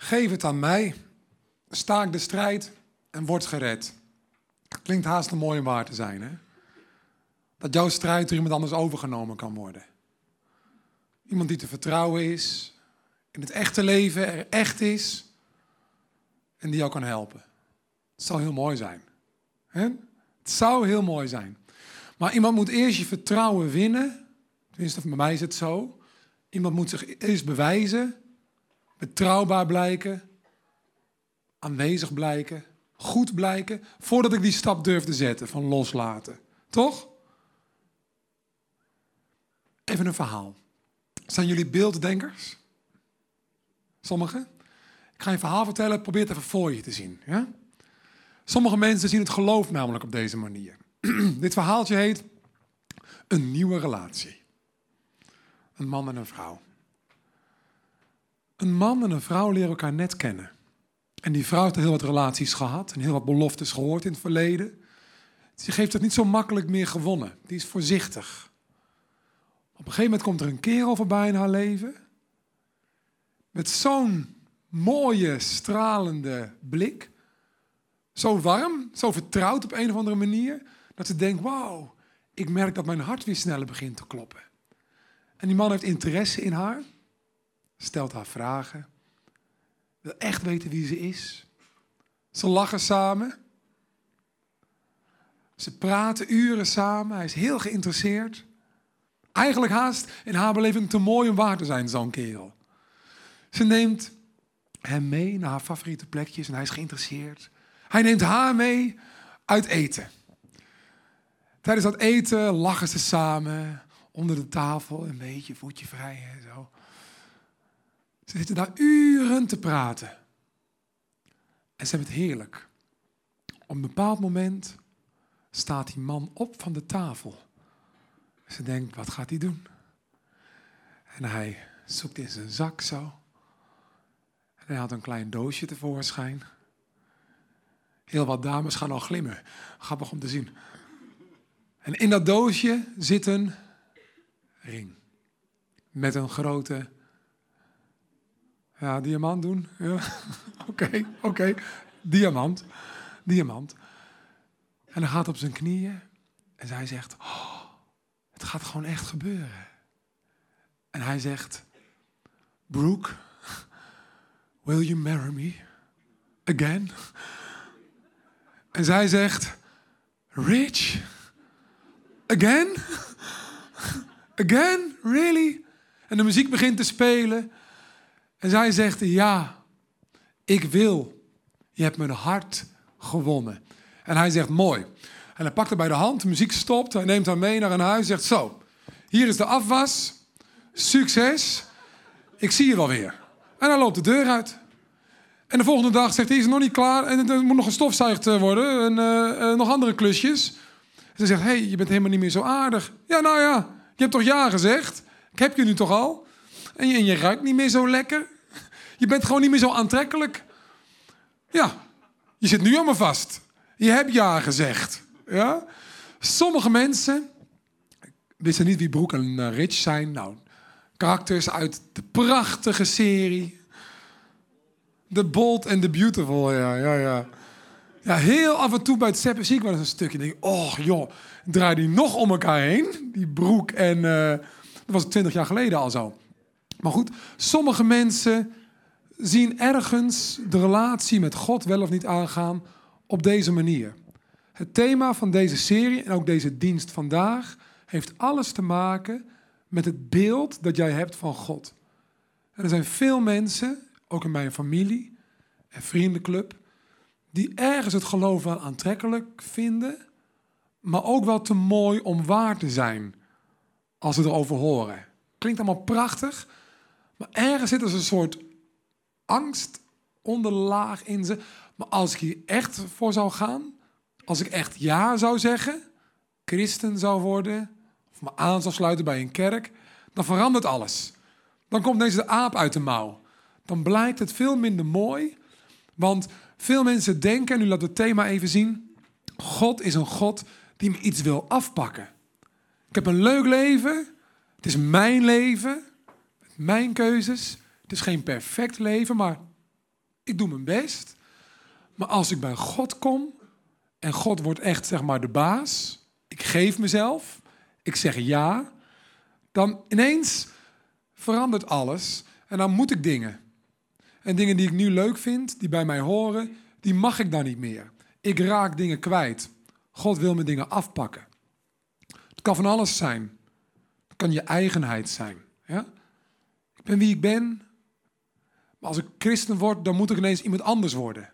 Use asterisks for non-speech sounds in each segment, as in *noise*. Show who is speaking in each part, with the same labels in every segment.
Speaker 1: Geef het aan mij, staak de strijd en word gered. Klinkt haast een mooi om waar te zijn, hè? Dat jouw strijd door iemand anders overgenomen kan worden. Iemand die te vertrouwen is, in het echte leven er echt is en die jou kan helpen. Het zou heel mooi zijn. Hè? Het zou heel mooi zijn. Maar iemand moet eerst je vertrouwen winnen. Tenminste, bij mij is het zo. Iemand moet zich eerst bewijzen, betrouwbaar blijken, aanwezig blijken, goed blijken, voordat ik die stap durf te zetten van loslaten. Toch? Even een verhaal. Zijn jullie beelddenkers? Sommigen? Ik ga je een verhaal vertellen, probeer het even voor je te zien. Ja? Sommige mensen zien het geloof namelijk op deze manier. *clears throat* Dit verhaaltje heet Een nieuwe relatie. Een man en een vrouw. Een man en een vrouw leren elkaar net kennen. En die vrouw heeft heel wat relaties gehad en heel wat beloftes gehoord in het verleden. Ze geeft het niet zo makkelijk meer gewonnen. Die is voorzichtig. Op een gegeven moment komt er een kerel voorbij in haar leven. Met zo'n mooie, stralende blik. Zo warm, zo vertrouwd op een of andere manier. Dat ze denkt, wauw, ik merk dat mijn hart weer sneller begint te kloppen. En die man heeft interesse in haar. Stelt haar vragen. Wil echt weten wie ze is. Ze lachen samen. Ze praten uren samen. Hij is heel geïnteresseerd. Eigenlijk haast in haar beleving te mooi om waar te zijn, zo'n kerel. Ze neemt hem mee naar haar favoriete plekjes en hij is geïnteresseerd. Hij neemt haar mee uit eten. Tijdens dat eten lachen ze samen onder de tafel, een beetje voetje vrij en zo. Ze zitten daar uren te praten. En ze hebben het heerlijk. Op een bepaald moment staat die man op van de tafel. Ze denkt, wat gaat hij doen? En hij zoekt in zijn zak zo. En hij haalt een klein doosje tevoorschijn. Heel wat dames gaan al glimmen. Grappig om te zien. En in dat doosje zit een ring. Met een grote ja, diamant doen. Ja. *laughs* Oké, oké. Diamant. Diamant. En hij gaat op zijn knieën. En zij zegt, oh, het gaat gewoon echt gebeuren. En hij zegt, Brooke, will you marry me again? En zij zegt, Rich, again? Again? Really? En de muziek begint te spelen. En zij zegt, ja, ik wil. Je hebt mijn hart gewonnen. En hij zegt, mooi. En hij pakt haar bij de hand, de muziek stopt. Hij neemt haar mee naar een huis. Zegt, zo, hier is de afwas. Succes. Ik zie je wel weer. En hij loopt de deur uit. En de volgende dag zegt hij, is nog niet klaar. En er moet nog gestofzuigd eh, worden. En uh, uh, nog andere klusjes. En ze zegt, hé, hey, je bent helemaal niet meer zo aardig. Ja, nou ja, je hebt toch ja gezegd? Ik heb je nu toch al? En je, en je ruikt niet meer zo lekker. Je bent gewoon niet meer zo aantrekkelijk. Ja, je zit nu allemaal vast. Je hebt ja gezegd. Ja? Sommige mensen wisten niet wie Broek en Rich zijn. Nou, karakters uit de prachtige serie. The Bold and the Beautiful, ja, ja, ja. Ja, heel af en toe bij het zeppen zie ik wel eens een stukje. denk ik, oh joh, draai die nog om elkaar heen. Die broek en... Uh, dat was twintig jaar geleden al zo. Maar goed, sommige mensen zien ergens de relatie met God wel of niet aangaan op deze manier. Het thema van deze serie en ook deze dienst vandaag heeft alles te maken met het beeld dat jij hebt van God. Er zijn veel mensen, ook in mijn familie en vriendenclub, die ergens het geloof wel aantrekkelijk vinden, maar ook wel te mooi om waar te zijn als ze erover horen. Klinkt allemaal prachtig, maar ergens zit er een soort angst onderlaag in ze. Maar als ik hier echt voor zou gaan, als ik echt ja zou zeggen, christen zou worden, of me aan zou sluiten bij een kerk, dan verandert alles. Dan komt deze de aap uit de mouw. Dan blijkt het veel minder mooi, want veel mensen denken, en nu we het thema even zien, God is een God die me iets wil afpakken. Ik heb een leuk leven, het is mijn leven, mijn keuzes. Het is geen perfect leven, maar Ik doe mijn best. Maar als ik bij God kom en God wordt echt zeg maar de baas, ik geef mezelf, ik zeg ja, dan ineens verandert alles en dan moet ik dingen. En dingen die ik nu leuk vind, die bij mij horen, die mag ik dan niet meer. Ik raak dingen kwijt. God wil me dingen afpakken. Het kan van alles zijn. Het kan je eigenheid zijn. Ja? Ben wie ik ben. Maar als ik christen word, dan moet ik ineens iemand anders worden.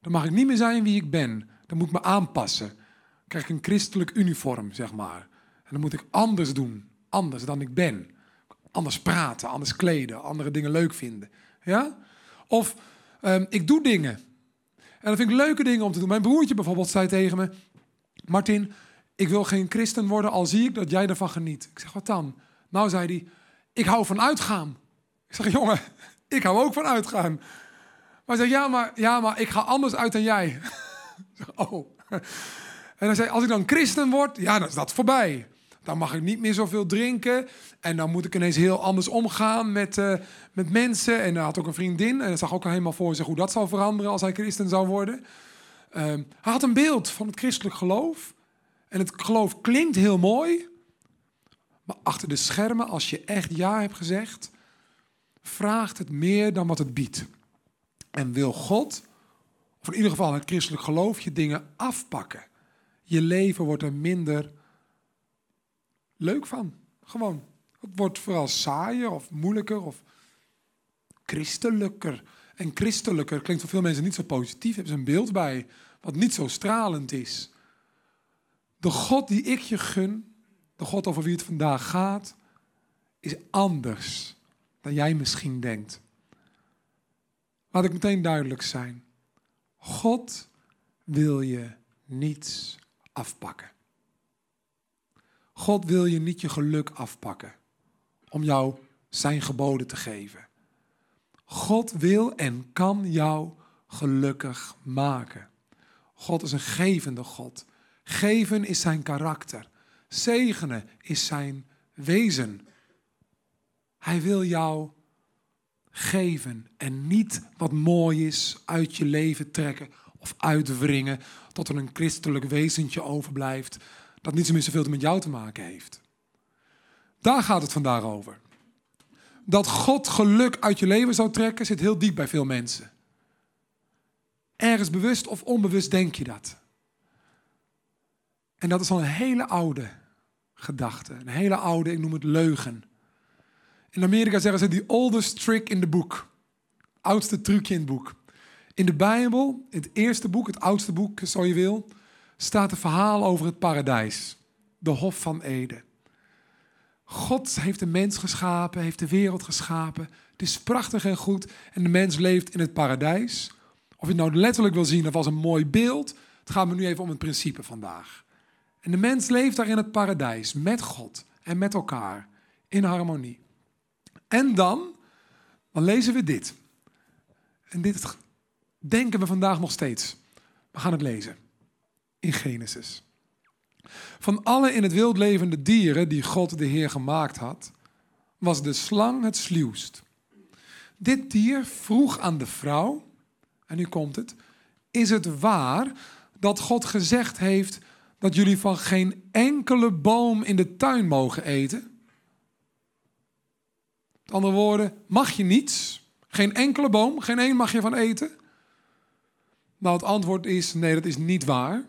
Speaker 1: Dan mag ik niet meer zijn wie ik ben. Dan moet ik me aanpassen. Dan krijg ik een christelijk uniform, zeg maar. En dan moet ik anders doen. Anders dan ik ben. Anders praten, anders kleden, andere dingen leuk vinden. Ja? Of ehm, ik doe dingen. En dat vind ik leuke dingen om te doen. Mijn broertje bijvoorbeeld zei tegen me: Martin, ik wil geen christen worden al zie ik dat jij ervan geniet. Ik zeg: Wat dan? Nou, zei hij: Ik hou van uitgaan. Zeg: Jongen, ik hou ook van uitgaan. Maar hij zei: Ja, maar, ja, maar ik ga anders uit dan jij. *laughs* oh. En hij zei: Als ik dan christen word, ja, dan is dat voorbij. Dan mag ik niet meer zoveel drinken. En dan moet ik ineens heel anders omgaan met, uh, met mensen. En hij had ook een vriendin. En hij zag ook al helemaal voor zich hoe dat zou veranderen als hij christen zou worden. Uh, hij had een beeld van het christelijk geloof. En het geloof klinkt heel mooi. Maar achter de schermen, als je echt ja hebt gezegd, vraagt het meer dan wat het biedt. En wil God, of in ieder geval het christelijk geloof, je dingen afpakken. Je leven wordt er minder leuk van. Gewoon. Het wordt vooral saaier of moeilijker of christelijker. En christelijker klinkt voor veel mensen niet zo positief. Hebben ze een beeld bij wat niet zo stralend is. De God die ik je gun, de God over wie het vandaag gaat, is anders dan jij misschien denkt. Laat ik meteen duidelijk zijn. God wil je niets afpakken. God wil je niet je geluk afpakken om jou zijn geboden te geven. God wil en kan jou gelukkig maken. God is een gevende God. Geven is zijn karakter. Zegenen is zijn wezen. Hij wil jou geven en niet wat mooi is uit je leven trekken of uitwringen tot er een christelijk wezentje overblijft dat niet zo meer zoveel met jou te maken heeft. Daar gaat het vandaag over. Dat God geluk uit je leven zou trekken, zit heel diep bij veel mensen. Ergens bewust of onbewust denk je dat. En dat is al een hele oude gedachte. Een hele oude, ik noem het leugen. In Amerika zeggen ze die oldest trick in the book. Oudste trucje in het boek. In de Bijbel, in het eerste boek, het oudste boek, zo je wil, staat een verhaal over het paradijs, de Hof van Eden. God heeft de mens geschapen, heeft de wereld geschapen. Het is prachtig en goed en de mens leeft in het paradijs. Of je het nou letterlijk wil zien of als een mooi beeld, het gaat me nu even om het principe vandaag. En de mens leeft daar in het paradijs met God en met elkaar in harmonie. En dan, dan lezen we dit. En dit denken we vandaag nog steeds. We gaan het lezen in Genesis. Van alle in het wild levende dieren die God de Heer gemaakt had, was de slang het sluwst. Dit dier vroeg aan de vrouw, en nu komt het, is het waar dat God gezegd heeft dat jullie van geen enkele boom in de tuin mogen eten? Met andere woorden, mag je niets? Geen enkele boom, geen één mag je van eten? Nou, het antwoord is nee, dat is niet waar.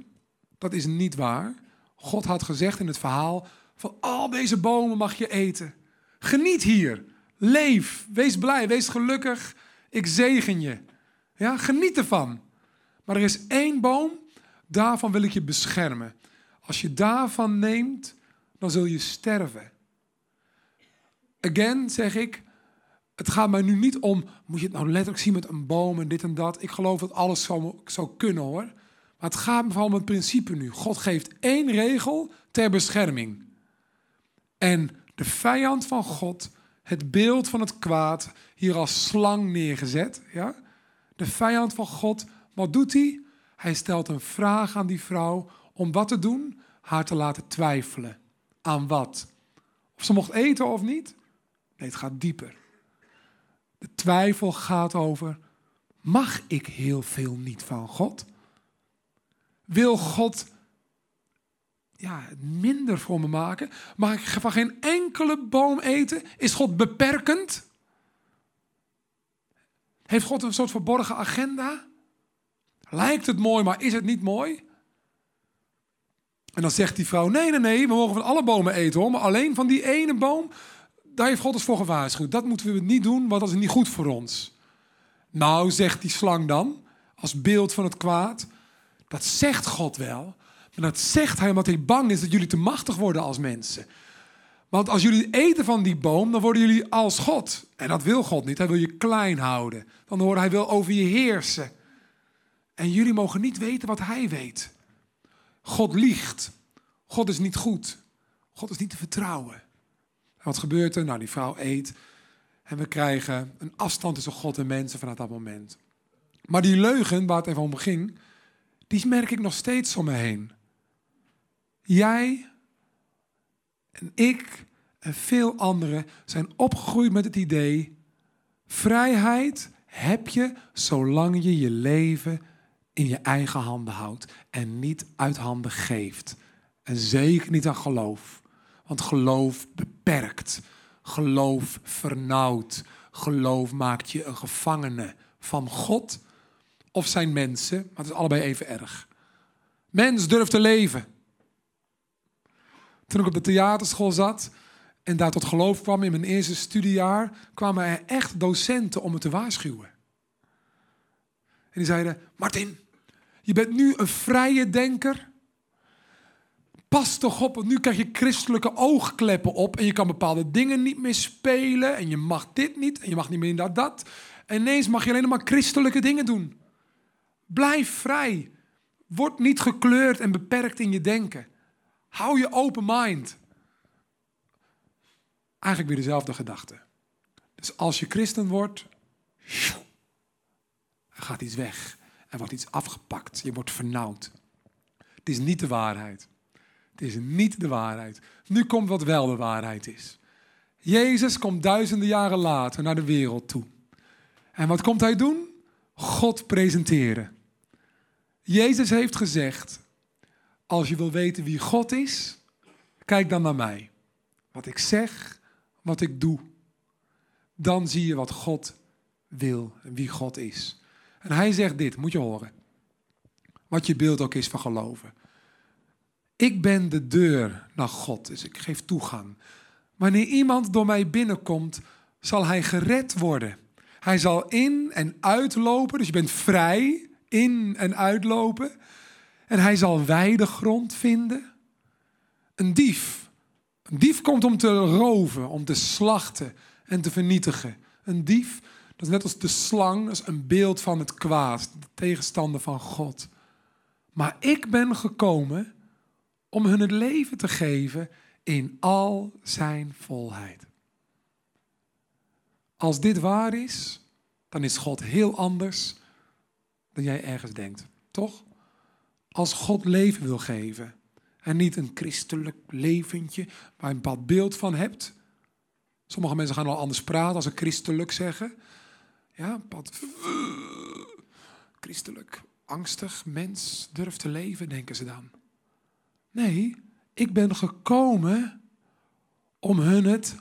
Speaker 1: Dat is niet waar. God had gezegd in het verhaal: van al deze bomen mag je eten. Geniet hier. Leef. Wees blij. Wees gelukkig. Ik zegen je. Ja, geniet ervan. Maar er is één boom, daarvan wil ik je beschermen. Als je daarvan neemt, dan zul je sterven. Again zeg ik, het gaat mij nu niet om, moet je het nou letterlijk zien met een boom en dit en dat. Ik geloof dat alles zou, zou kunnen hoor. Maar het gaat me vooral om het principe nu. God geeft één regel ter bescherming. En de vijand van God, het beeld van het kwaad, hier als slang neergezet. Ja? De vijand van God, wat doet hij? Hij stelt een vraag aan die vrouw om wat te doen? Haar te laten twijfelen. Aan wat? Of ze mocht eten of niet? Nee, het gaat dieper. De twijfel gaat over, mag ik heel veel niet van God? Wil God ja, minder voor me maken? Mag ik van geen enkele boom eten? Is God beperkend? Heeft God een soort verborgen agenda? Lijkt het mooi, maar is het niet mooi? En dan zegt die vrouw: Nee, nee, nee, we mogen van alle bomen eten hoor, maar alleen van die ene boom, daar heeft God ons voor gewaarschuwd. Dat moeten we niet doen, want dat is niet goed voor ons. Nou, zegt die slang dan, als beeld van het kwaad, dat zegt God wel, maar dat zegt hij omdat hij bang is dat jullie te machtig worden als mensen. Want als jullie eten van die boom, dan worden jullie als God. En dat wil God niet. Hij wil je klein houden. Dan hoort hij wil over je heersen. En jullie mogen niet weten wat hij weet. God liegt. God is niet goed. God is niet te vertrouwen. Wat gebeurt er? Nou, die vrouw eet. En we krijgen een afstand tussen God en mensen vanaf dat moment. Maar die leugen, waar het even om ging, die merk ik nog steeds om me heen. Jij en ik en veel anderen zijn opgegroeid met het idee: vrijheid heb je zolang je je leven in je eigen handen houdt en niet uit handen geeft. En zeker niet aan geloof. Want geloof beperkt. Geloof vernauwt. Geloof maakt je een gevangene van God of zijn mensen, maar het is allebei even erg. Mens durft te leven. Toen ik op de theaterschool zat en daar tot geloof kwam in mijn eerste studiejaar, kwamen er echt docenten om me te waarschuwen. En die zeiden: Martin, je bent nu een vrije denker. Pas toch op, want nu krijg je christelijke oogkleppen op en je kan bepaalde dingen niet meer spelen en je mag dit niet en je mag niet meer dat dat. En ineens mag je alleen maar christelijke dingen doen. Blijf vrij. Word niet gekleurd en beperkt in je denken. Hou je open mind. Eigenlijk weer dezelfde gedachte. Dus als je christen wordt, gaat iets weg. Er wordt iets afgepakt. Je wordt vernauwd. Het is niet de waarheid. Het is niet de waarheid. Nu komt wat wel de waarheid is. Jezus komt duizenden jaren later naar de wereld toe. En wat komt hij doen? God presenteren. Jezus heeft gezegd: Als je wil weten wie God is, kijk dan naar mij. Wat ik zeg, wat ik doe. Dan zie je wat God wil en wie God is. En hij zegt dit, moet je horen. Wat je beeld ook is van geloven. Ik ben de deur naar God, dus ik geef toegang. Wanneer iemand door mij binnenkomt, zal hij gered worden. Hij zal in en uitlopen, dus je bent vrij in en uitlopen. En hij zal weidegrond vinden. Een dief. Een dief komt om te roven, om te slachten en te vernietigen. Een dief dat is net als de slang, dat is een beeld van het kwaad, de tegenstander van God. Maar ik ben gekomen om hun het leven te geven in al zijn volheid. Als dit waar is, dan is God heel anders dan jij ergens denkt, toch? Als God leven wil geven en niet een christelijk leventje waar je een beeld van hebt. Sommige mensen gaan al anders praten als ze christelijk zeggen. Ja, pad. *tsk* Christelijk, angstig mens durft te leven, denken ze dan. Nee, ik ben gekomen om hun het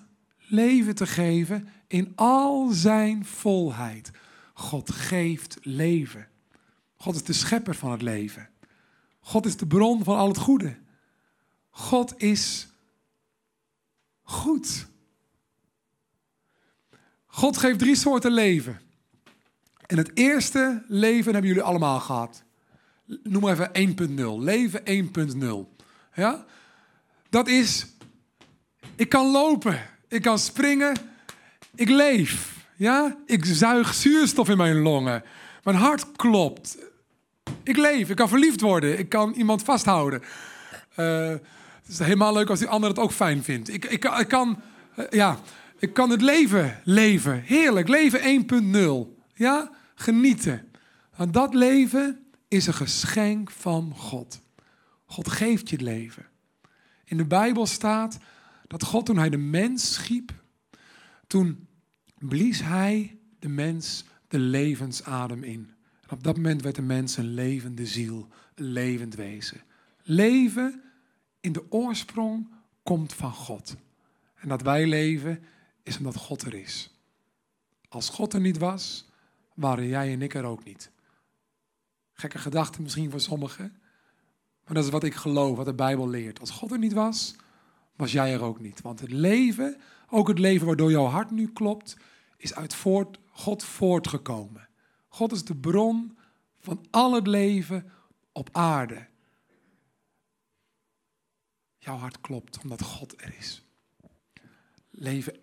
Speaker 1: leven te geven in al zijn volheid. God geeft leven. God is de schepper van het leven. God is de bron van al het goede. God is goed. God geeft drie soorten leven. En het eerste leven hebben jullie allemaal gehad. Noem maar even 1.0. Leven 1.0. Ja? Dat is, ik kan lopen, ik kan springen, ik leef. Ja? Ik zuig zuurstof in mijn longen. Mijn hart klopt. Ik leef, ik kan verliefd worden, ik kan iemand vasthouden. Uh, het is helemaal leuk als die ander het ook fijn vindt. Ik, ik, kan, uh, ja, ik kan het leven leven. Heerlijk, leven 1.0. Ja? Genieten. Want dat leven is een geschenk van God. God geeft je het leven. In de Bijbel staat dat God toen hij de mens schiep, toen blies hij de mens de levensadem in. En op dat moment werd de mens een levende ziel, een levend wezen. Leven in de oorsprong komt van God. En dat wij leven is omdat God er is. Als God er niet was, waren jij en ik er ook niet. Gekke gedachte misschien voor sommigen. Maar dat is wat ik geloof, wat de Bijbel leert. Als God er niet was, was jij er ook niet. Want het leven, ook het leven waardoor jouw hart nu klopt, is uit voort, God voortgekomen. God is de bron van al het leven op aarde. Jouw hart klopt omdat God er is. Leven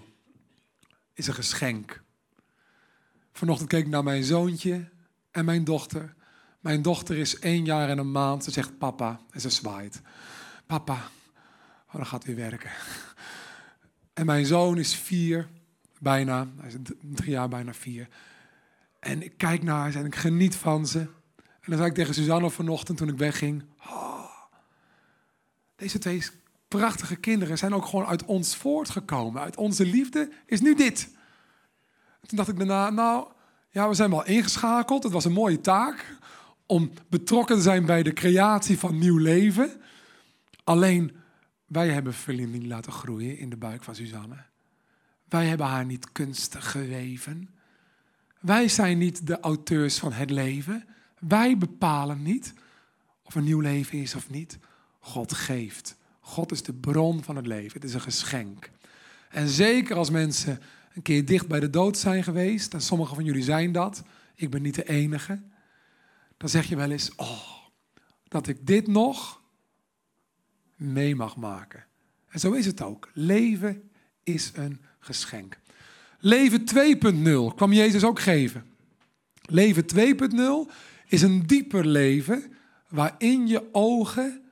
Speaker 1: 1.0 is een geschenk. Vanochtend keek ik naar mijn zoontje en mijn dochter. Mijn dochter is één jaar en een maand. Ze zegt papa en ze zwaait. Papa, oh, dan gaat weer werken. En mijn zoon is vier, bijna. Hij is drie jaar, bijna vier. En ik kijk naar ze en ik geniet van ze. En dan zei ik tegen Suzanne vanochtend toen ik wegging. Oh, deze twee prachtige kinderen zijn ook gewoon uit ons voortgekomen. Uit onze liefde is nu dit. toen dacht ik daarna, nou, ja, we zijn wel ingeschakeld. Het was een mooie taak om betrokken te zijn bij de creatie van nieuw leven. Alleen, wij hebben Feline laten groeien in de buik van Suzanne. Wij hebben haar niet kunstig geweven. Wij zijn niet de auteurs van het leven. Wij bepalen niet of een nieuw leven is of niet. God geeft. God is de bron van het leven. Het is een geschenk. En zeker als mensen een keer dicht bij de dood zijn geweest, en sommigen van jullie zijn dat, ik ben niet de enige, dan zeg je wel eens, oh, dat ik dit nog mee mag maken. En zo is het ook. Leven is een geschenk. Leven 2.0 kwam Jezus ook geven. Leven 2.0 is een dieper leven waarin je ogen,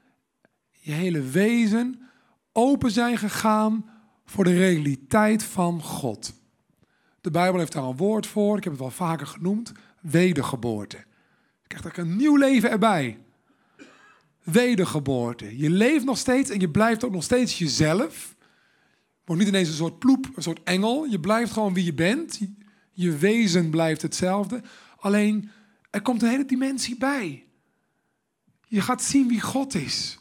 Speaker 1: je hele wezen open zijn gegaan voor de realiteit van God. De Bijbel heeft daar een woord voor, ik heb het wel vaker genoemd, wedergeboorte. Krijgt er een nieuw leven erbij. Wedergeboorte. Je leeft nog steeds en je blijft ook nog steeds jezelf. Wordt niet ineens een soort ploep, een soort engel. Je blijft gewoon wie je bent. Je wezen blijft hetzelfde. Alleen, er komt een hele dimensie bij. Je gaat zien wie God is.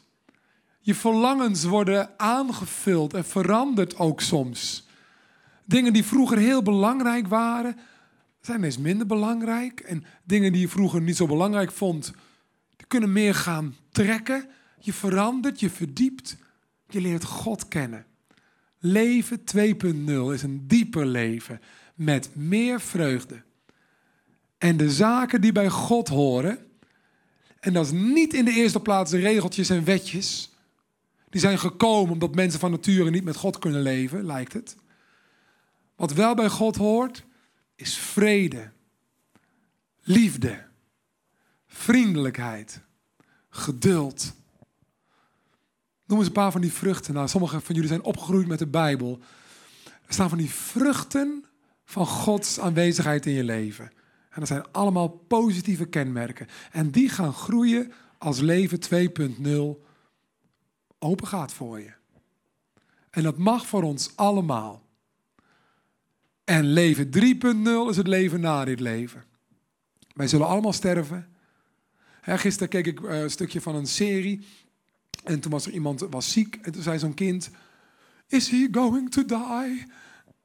Speaker 1: Je verlangens worden aangevuld en veranderd ook soms. Dingen die vroeger heel belangrijk waren, zijn ineens minder belangrijk. En dingen die je vroeger niet zo belangrijk vond, die kunnen meer gaan trekken. Je verandert, je verdiept, je leert God kennen. Leven 2.0 is een dieper leven met meer vreugde. En de zaken die bij God horen, en dat is niet in de eerste plaats de regeltjes en wetjes, die zijn gekomen omdat mensen van nature niet met God kunnen leven, lijkt het. Wat wel bij God hoort, is vrede, liefde, vriendelijkheid, geduld. Noem eens een paar van die vruchten. Nou, sommige van jullie zijn opgegroeid met de Bijbel. Er staan van die vruchten van Gods aanwezigheid in je leven. En dat zijn allemaal positieve kenmerken. En die gaan groeien als leven 2.0 open gaat voor je. En dat mag voor ons allemaal. En leven 3.0 is het leven na dit leven. Wij zullen allemaal sterven. gisteren keek ik eh, een stukje van een serie. En toen was er iemand was ziek. En toen zei zo'n kind: Is he going to die?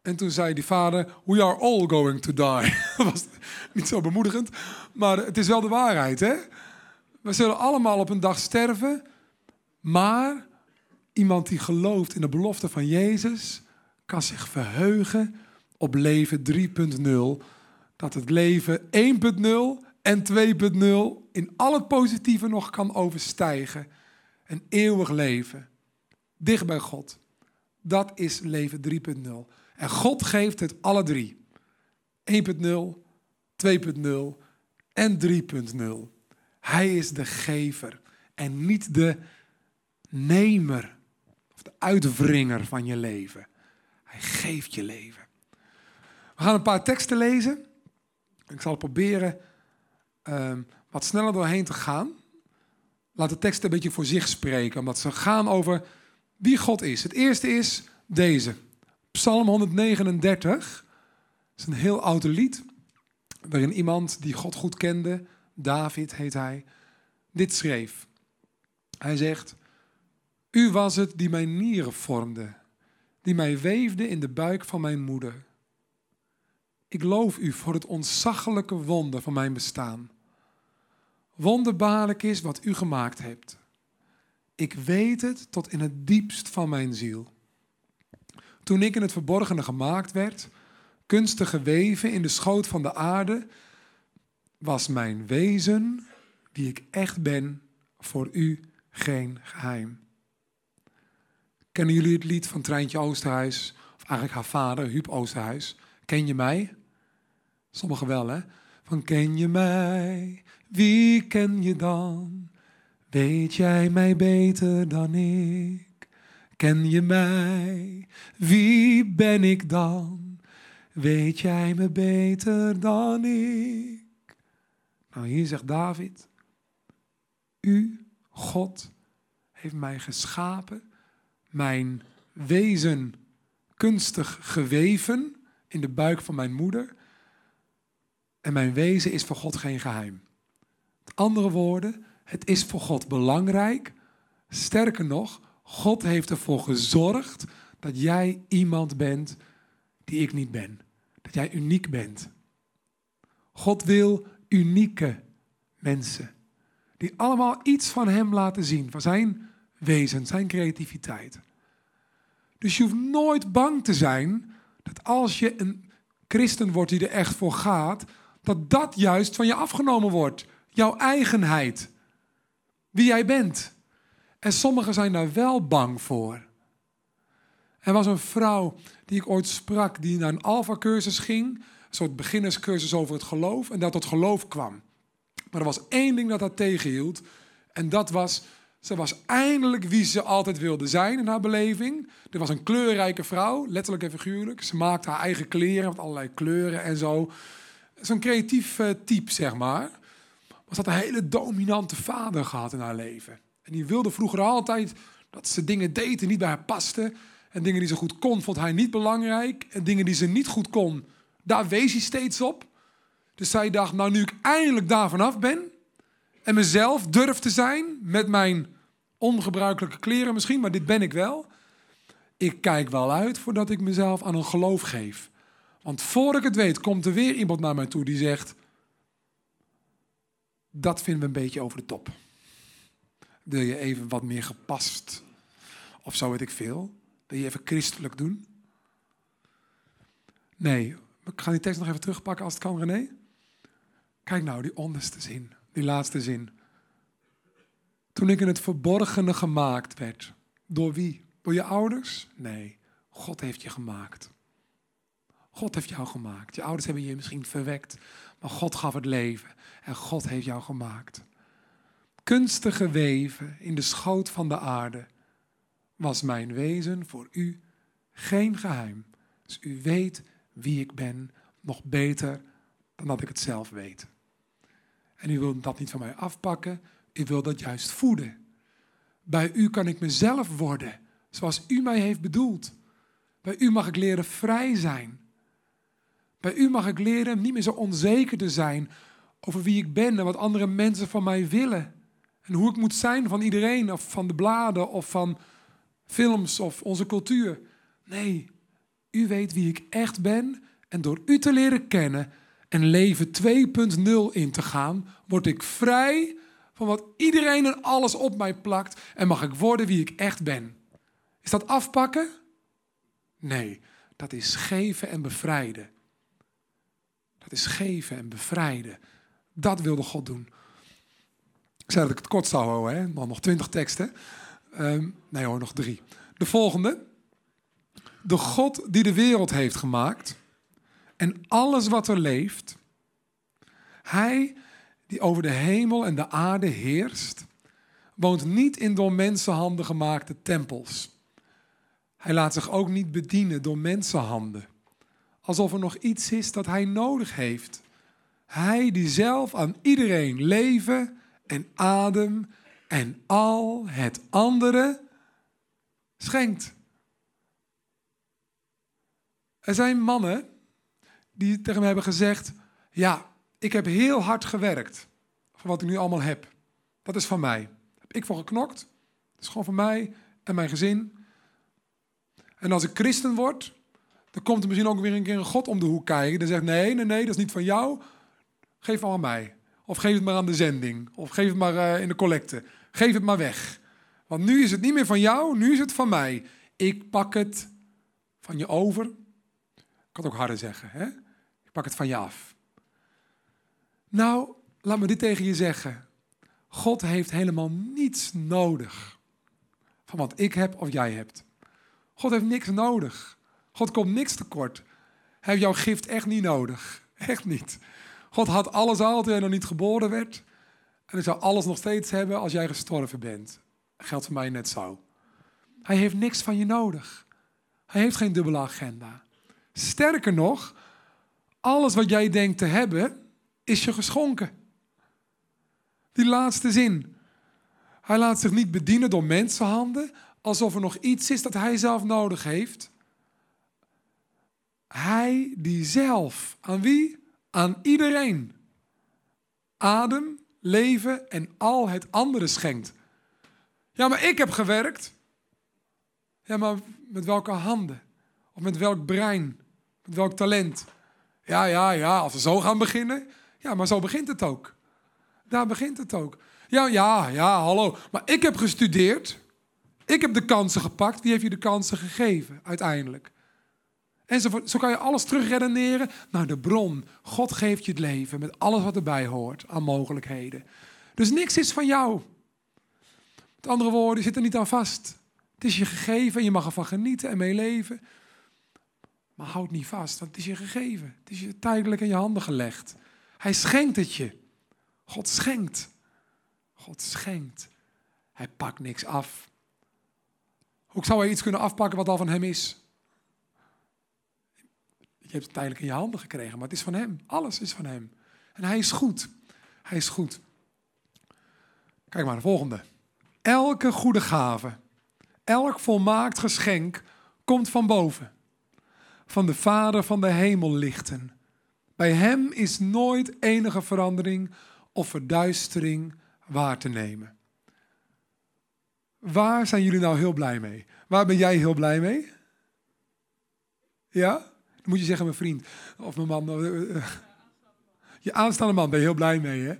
Speaker 1: En toen zei die vader: We are all going to die. *laughs* Dat was niet zo bemoedigend. Maar het is wel de waarheid, hè? We zullen allemaal op een dag sterven. Maar iemand die gelooft in de belofte van Jezus kan zich verheugen op leven 3.0. Dat het leven 1.0 en 2.0 in al het positieve nog kan overstijgen. Een eeuwig leven. Dicht bij God. Dat is leven 3.0. En God geeft het alle drie. 1.0, 2.0 en 3.0. Hij is de gever en niet de nemer of de uitwringer van je leven. Hij geeft je leven. We gaan een paar teksten lezen. Ik zal proberen uh, wat sneller doorheen te gaan. Laat de teksten een beetje voor zich spreken, omdat ze gaan over wie God is. Het eerste is deze, Psalm 139. Het is een heel oud lied, waarin iemand die God goed kende, David heet hij, dit schreef. Hij zegt, U was het die mijn nieren vormde, die mij weefde in de buik van mijn moeder. Ik loof u voor het ontzaglijke wonder van mijn bestaan. Wonderbaarlijk is wat u gemaakt hebt. Ik weet het tot in het diepst van mijn ziel. Toen ik in het verborgene gemaakt werd, kunstig geweven in de schoot van de aarde, was mijn wezen, wie ik echt ben, voor u geen geheim. Kennen jullie het lied van Treintje Oosterhuis, of eigenlijk haar vader, Huub Oosterhuis? Ken je mij? Sommigen wel, hè? Van ken je mij? Wie ken je dan? Weet jij mij beter dan ik? Ken je mij? Wie ben ik dan? Weet jij me beter dan ik? Nou, hier zegt David: U, God, heeft mij geschapen, mijn wezen kunstig geweven in de buik van mijn moeder. En mijn wezen is voor God geen geheim. Met andere woorden, het is voor God belangrijk. Sterker nog, God heeft ervoor gezorgd dat jij iemand bent die ik niet ben. Dat jij uniek bent. God wil unieke mensen. Die allemaal iets van Hem laten zien, van Zijn wezen, Zijn creativiteit. Dus je hoeft nooit bang te zijn dat als je een christen wordt die er echt voor gaat, dat dat juist van je afgenomen wordt. Jouw eigenheid. Wie jij bent. En sommigen zijn daar wel bang voor. Er was een vrouw die ik ooit sprak, die naar een alfa-cursus ging. Een soort beginnerscursus over het geloof. En dat tot geloof kwam. Maar er was één ding dat haar tegenhield. En dat was, ze was eindelijk wie ze altijd wilde zijn in haar beleving. Er was een kleurrijke vrouw, letterlijk en figuurlijk. Ze maakte haar eigen kleren met allerlei kleuren en zo. Zo'n creatief uh, type, zeg maar. Ze had een hele dominante vader gehad in haar leven. En die wilde vroeger altijd dat ze dingen deed die niet bij haar pasten. En dingen die ze goed kon, vond hij niet belangrijk. En dingen die ze niet goed kon, daar wees hij steeds op. Dus zij dacht, nou nu ik eindelijk daar vanaf ben... en mezelf durf te zijn met mijn ongebruikelijke kleren misschien... maar dit ben ik wel. Ik kijk wel uit voordat ik mezelf aan een geloof geef. Want voor ik het weet, komt er weer iemand naar mij toe die zegt: Dat vinden we een beetje over de top. Wil je even wat meer gepast? Of zo weet ik veel. Wil je even christelijk doen? Nee, ik ga die tekst nog even terugpakken als het kan, René. Kijk nou, die onderste zin, die laatste zin. Toen ik in het verborgene gemaakt werd. Door wie? Door je ouders? Nee, God heeft je gemaakt. God heeft jou gemaakt. Je ouders hebben je misschien verwekt, maar God gaf het leven en God heeft jou gemaakt. Kunstige weven in de schoot van de aarde was mijn wezen voor u geen geheim. Dus u weet wie ik ben nog beter dan dat ik het zelf weet. En u wilt dat niet van mij afpakken, u wilt dat juist voeden. Bij u kan ik mezelf worden, zoals u mij heeft bedoeld. Bij u mag ik leren vrij zijn. Bij u mag ik leren niet meer zo onzeker te zijn over wie ik ben en wat andere mensen van mij willen. En hoe ik moet zijn van iedereen, of van de bladen, of van films, of onze cultuur. Nee, u weet wie ik echt ben. En door u te leren kennen en leven 2.0 in te gaan, word ik vrij van wat iedereen en alles op mij plakt. En mag ik worden wie ik echt ben. Is dat afpakken? Nee, dat is geven en bevrijden. Dat is geven en bevrijden. Dat wilde God doen. Ik zei dat ik het kort zou houden, hè? Nog twintig teksten. Um, nee hoor, nog drie. De volgende. De God die de wereld heeft gemaakt en alles wat er leeft. Hij die over de hemel en de aarde heerst, woont niet in door mensenhanden gemaakte tempels. Hij laat zich ook niet bedienen door mensenhanden alsof er nog iets is dat hij nodig heeft. Hij die zelf aan iedereen leven en adem en al het andere schenkt. Er zijn mannen die tegen me hebben gezegd: Ja, ik heb heel hard gewerkt voor wat ik nu allemaal heb. Dat is van mij. Daar heb ik voor geknokt. Dat is gewoon van mij en mijn gezin. En als ik christen word, dan komt er misschien ook weer een keer een God om de hoek kijken. Dan zegt: Nee, nee, nee, dat is niet van jou. Geef het aan mij. Of geef het maar aan de zending. Of geef het maar eh, in de collecte. Geef het maar weg. Want nu is het niet meer van jou, nu is het van mij. Ik pak het van je over. Ik kan het ook harder zeggen. Hè? Ik pak het van je af. Nou, laat me dit tegen je zeggen. God heeft helemaal niets nodig van wat ik heb of jij hebt. God heeft niks nodig. God komt niks tekort. Hij heeft jouw gift echt niet nodig. Echt niet. God had alles al toen hij nog niet geboren werd. En hij zou alles nog steeds hebben als jij gestorven bent. Dat geldt voor mij net zo. Hij heeft niks van je nodig. Hij heeft geen dubbele agenda. Sterker nog, alles wat jij denkt te hebben, is je geschonken. Die laatste zin. Hij laat zich niet bedienen door mensenhanden, alsof er nog iets is dat hij zelf nodig heeft. Hij die zelf, aan wie? Aan iedereen. Adem, leven en al het andere schenkt. Ja, maar ik heb gewerkt. Ja, maar met welke handen? Of met welk brein? Met welk talent? Ja, ja, ja, als we zo gaan beginnen. Ja, maar zo begint het ook. Daar begint het ook. Ja, ja, ja, hallo. Maar ik heb gestudeerd. Ik heb de kansen gepakt. Wie heeft je de kansen gegeven uiteindelijk? En zo, kan je alles terugredeneren naar de bron. God geeft je het leven met alles wat erbij hoort aan mogelijkheden. Dus niks is van jou. Met andere woorden, je zit er niet aan vast. Het is je gegeven en je mag ervan genieten en mee leven. Maar houd niet vast, want het is je gegeven. Het is je tijdelijk in je handen gelegd. Hij schenkt het je. God schenkt. God schenkt. Hij pakt niks af. Hoe zou hij iets kunnen afpakken wat al van hem is? Je hebt het tijdelijk in je handen gekregen, maar het is van hem. Alles is van hem. En hij is goed. Hij is goed. Kijk maar, de volgende. Elke goede gave, elk volmaakt geschenk komt van boven. Van de Vader van de hemel lichten. Bij hem is nooit enige verandering of verduistering waar te nemen. Waar zijn jullie nou heel blij mee? Waar ben jij heel blij mee? Ja? Moet je zeggen mijn vriend of mijn man. Je aanstaande man ben je heel blij mee, hè?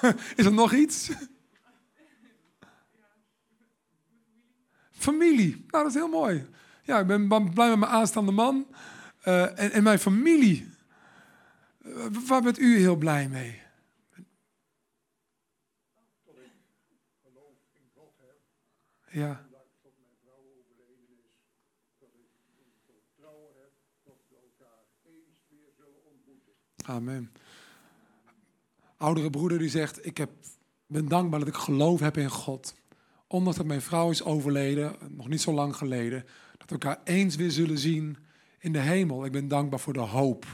Speaker 1: *laughs* Is er nog iets? Familie. Nou, dat is heel mooi. Ja, ik ben blij met mijn aanstaande man en, en, mijn familie. Uh, waar bent u heel blij mee? Ja. Amen. Oudere broeder die zegt, ik heb, ben dankbaar dat ik geloof heb in God. Ondanks dat mijn vrouw is overleden, nog niet zo lang geleden, dat we elkaar eens weer zullen zien in de hemel. Ik ben dankbaar voor de hoop.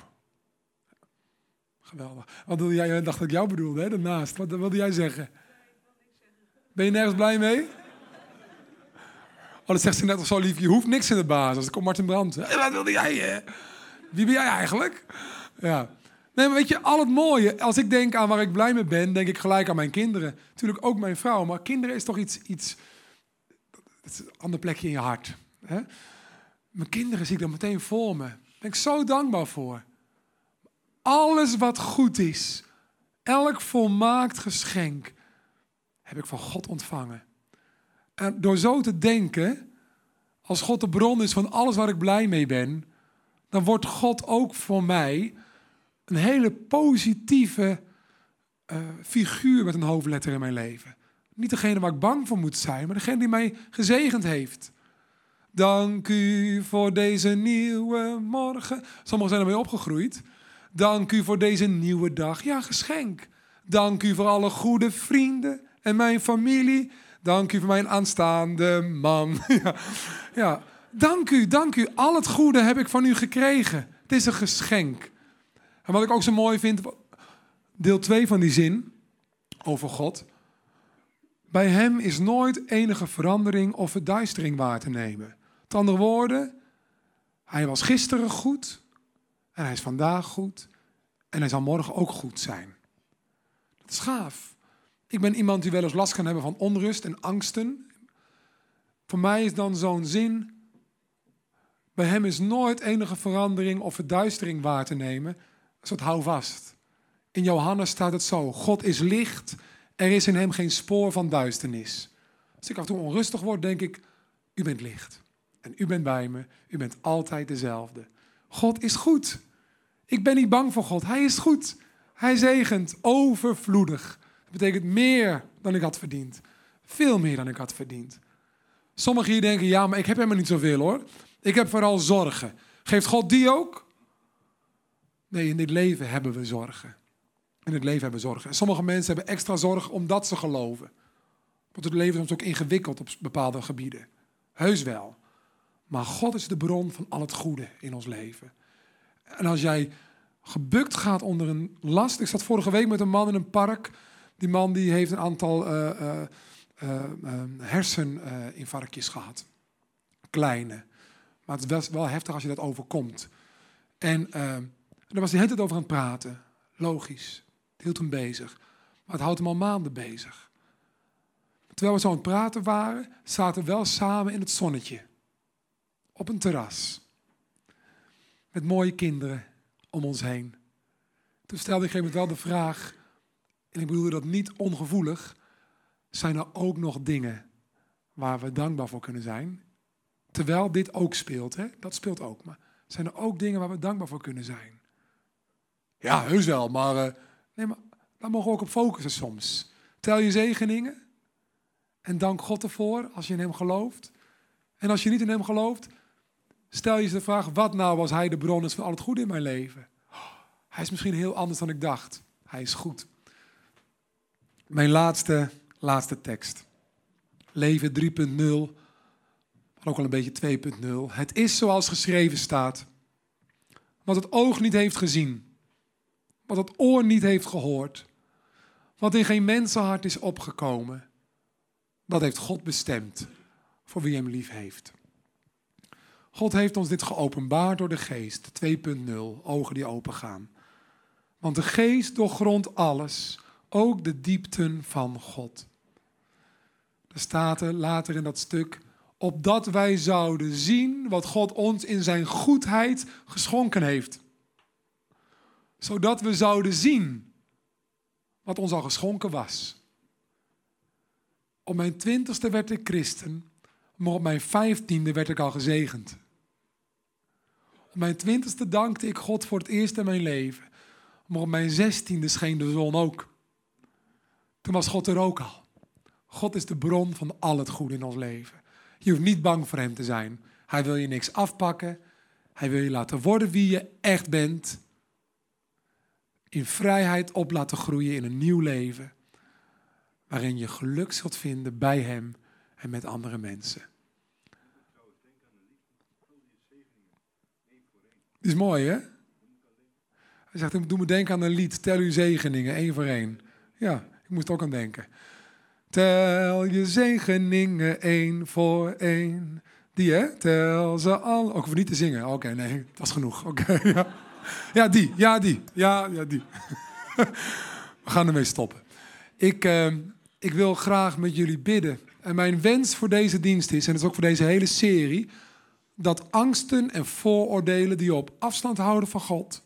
Speaker 1: Geweldig. Wat wilde jij? Dacht ik jou bedoelde, hè, daarnaast. Wat wilde jij zeggen? Ben je nergens blij mee? Oh, dat zegt ze net of zo lief. Je hoeft niks in de basis. Dan komt Martin Brandt. Wat wilde jij? Hè? Wie ben jij eigenlijk? Ja. Nee, maar weet je, al het mooie. Als ik denk aan waar ik blij mee ben, denk ik gelijk aan mijn kinderen. Natuurlijk ook mijn vrouw. Maar kinderen is toch iets... iets een ander plekje in je hart. Hè? Mijn kinderen zie ik dan meteen voor me. Daar ben ik zo dankbaar voor. Alles wat goed is. Elk volmaakt geschenk heb ik van God ontvangen. En door zo te denken, als God de bron is van alles waar ik blij mee ben, dan wordt God ook voor mij een hele positieve uh, figuur met een hoofdletter in mijn leven. Niet degene waar ik bang voor moet zijn, maar degene die mij gezegend heeft. Dank u voor deze nieuwe morgen. Sommigen zijn ermee opgegroeid. Dank u voor deze nieuwe dag. Ja, geschenk. Dank u voor alle goede vrienden en mijn familie. Dank u voor mijn aanstaande man. *laughs* ja, ja, dank u, dank u. Al het goede heb ik van u gekregen. Het is een geschenk. En wat ik ook zo mooi vind, deel 2 van die zin over God. Bij hem is nooit enige verandering of verduistering waar te nemen. Met andere woorden, hij was gisteren goed, En hij is vandaag goed. En hij zal morgen ook goed zijn. Dat is gaaf. Ik ben iemand die wel eens last kan hebben van onrust en angsten. Voor mij is dan zo'n zin. Bij hem is nooit enige verandering of verduistering waar te nemen. Dat hou vast. In Johannes staat het zo: God is licht, er is in hem geen spoor van duisternis. Als ik af en toe onrustig word, denk ik: U bent licht. En u bent bij me, u bent altijd dezelfde. God is goed. Ik ben niet bang voor God. Hij is goed. Hij zegent overvloedig. Dat betekent meer dan ik had verdiend. Veel meer dan ik had verdiend. Sommigen hier denken, ja, maar ik heb helemaal niet zoveel hoor. Ik heb vooral zorgen. Geeft God die ook? Nee, in dit leven hebben we zorgen. In het leven hebben we zorgen. En sommige mensen hebben extra zorg omdat ze geloven. Want het leven is soms ook ingewikkeld op bepaalde gebieden. Heus wel. Maar God is de bron van al het goede in ons leven. En als jij gebukt gaat onder een last. Ik zat vorige week met een man in een park. Die man die heeft een aantal uh, uh, uh, herseninfarctjes gehad. Kleine. Maar het is wel heftig als je dat overkomt. En daar was hij hele tijd over aan het praten. Logisch. Het hield hem bezig. Maar het houdt hem al maanden bezig. Terwijl we zo aan het praten waren, zaten we wel samen in het zonnetje. Op een terras. Met mooie kinderen om ons heen. Toen stelde ik een wel de vraag, en ik bedoelde dat niet ongevoelig, zijn er ook nog dingen waar we dankbaar voor kunnen zijn? Terwijl dit ook speelt, hè? dat speelt ook. Maar zijn er ook dingen waar we dankbaar voor kunnen zijn? Ja, heus wel, maar, uh, nee, maar daar mogen we ook op focussen soms. Tel je zegeningen en dank God ervoor als je in Hem gelooft. En als je niet in Hem gelooft, Stel je de vraag, wat nou als hij de bron is van al het goede in mijn leven? hij is misschien heel anders dan ik dacht. Hij is goed. Mijn laatste, laatste tekst. Leven 3.0, maar ook al een beetje 2.0. Het is zoals geschreven staat. Wat het oog niet heeft gezien. Wat het oor niet heeft gehoord. Wat in geen mensenhart is opgekomen. Dat heeft God bestemd voor wie hem lief heeft. God heeft ons dit geopenbaard door de geest. 2.0, ogen die opengaan. Want de geest doorgrondt alles, ook de diepten van God. Er staat er later in dat stuk, opdat wij zouden zien wat God ons in zijn goedheid geschonken heeft. Zodat we zouden zien wat ons al geschonken was. Op mijn twintigste werd ik christen, maar op mijn vijftiende werd ik al gezegend. Op mijn twintigste dankte ik God voor het eerst in mijn leven. Maar op mijn zestiende scheen de zon ook. Toen was God er ook al. God is de bron van al het goede in ons leven. Je hoeft niet bang voor Hem te zijn. Hij wil je niks afpakken. Hij wil je laten worden wie je echt bent. In vrijheid op laten groeien in een nieuw leven. Waarin je geluk zult vinden bij Hem en met andere mensen. is mooi, hè? Hij zegt, doe me denken aan een lied. Tel uw zegeningen, één voor één. Ja, ik moest ook aan denken. Tel je zegeningen één voor één. Die, hè? Tel ze al. Ook oh, niet te zingen. Oké, nee, *laughs* dat was genoeg. Oké. *laughs* ja, die. Ja, die. Ja, ja, die. *laughs* We gaan ermee stoppen. Ik, uh, ik wil graag met jullie bidden. En mijn wens voor deze dienst is, en dat is ook voor deze hele serie dat angsten en vooroordelen die je op afstand houden van God,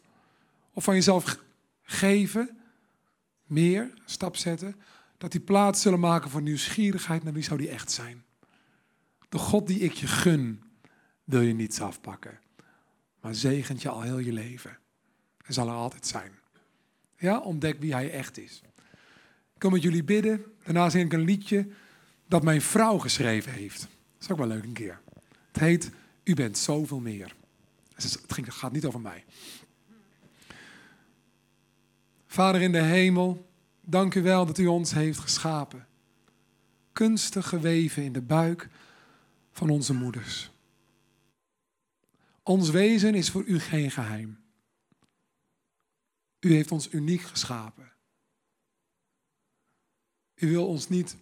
Speaker 1: of van jezelf geven, meer, stap zetten, dat die plaats zullen maken voor nieuwsgierigheid naar wie zou die echt zijn. De God die ik je gun, wil je niets afpakken, maar zegent je al heel je leven. En zal er altijd zijn. Ja, ontdek wie hij echt is. Ik wil met jullie bidden. Daarna zing ik een liedje dat mijn vrouw geschreven heeft. Dat is ook wel leuk een keer. Het heet u bent zoveel meer. Het gaat niet over mij. Vader in de hemel, dank u wel dat u ons heeft geschapen. Kunstig geweven in de buik van onze moeders. Ons wezen is voor u geen geheim. U heeft ons uniek geschapen. U wil ons niet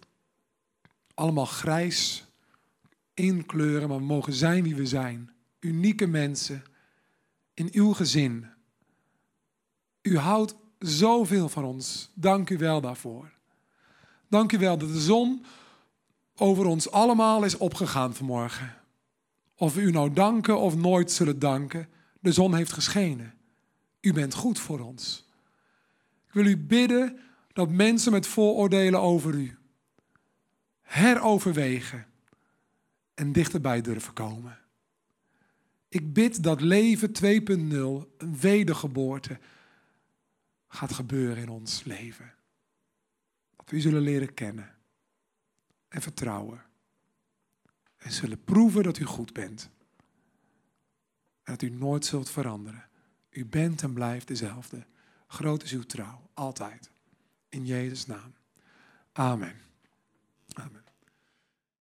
Speaker 1: allemaal grijs inkleuren, maar we mogen zijn wie we zijn. Unieke mensen in uw gezin, U houdt zoveel van ons. Dank u wel daarvoor. Dank u wel dat de zon over ons allemaal is opgegaan vanmorgen. Of we u nou danken of nooit zullen danken, de zon heeft geschenen. U bent goed voor ons. Ik wil u bidden dat mensen met vooroordelen over u heroverwegen en dichterbij durven komen. Ik bid dat leven 2.0, een wedergeboorte, gaat gebeuren in ons leven. Dat we u zullen leren kennen en vertrouwen. En zullen proeven dat u goed bent. En dat u nooit zult veranderen. U bent en blijft dezelfde. Groot is uw trouw, altijd. In Jezus' naam. Amen.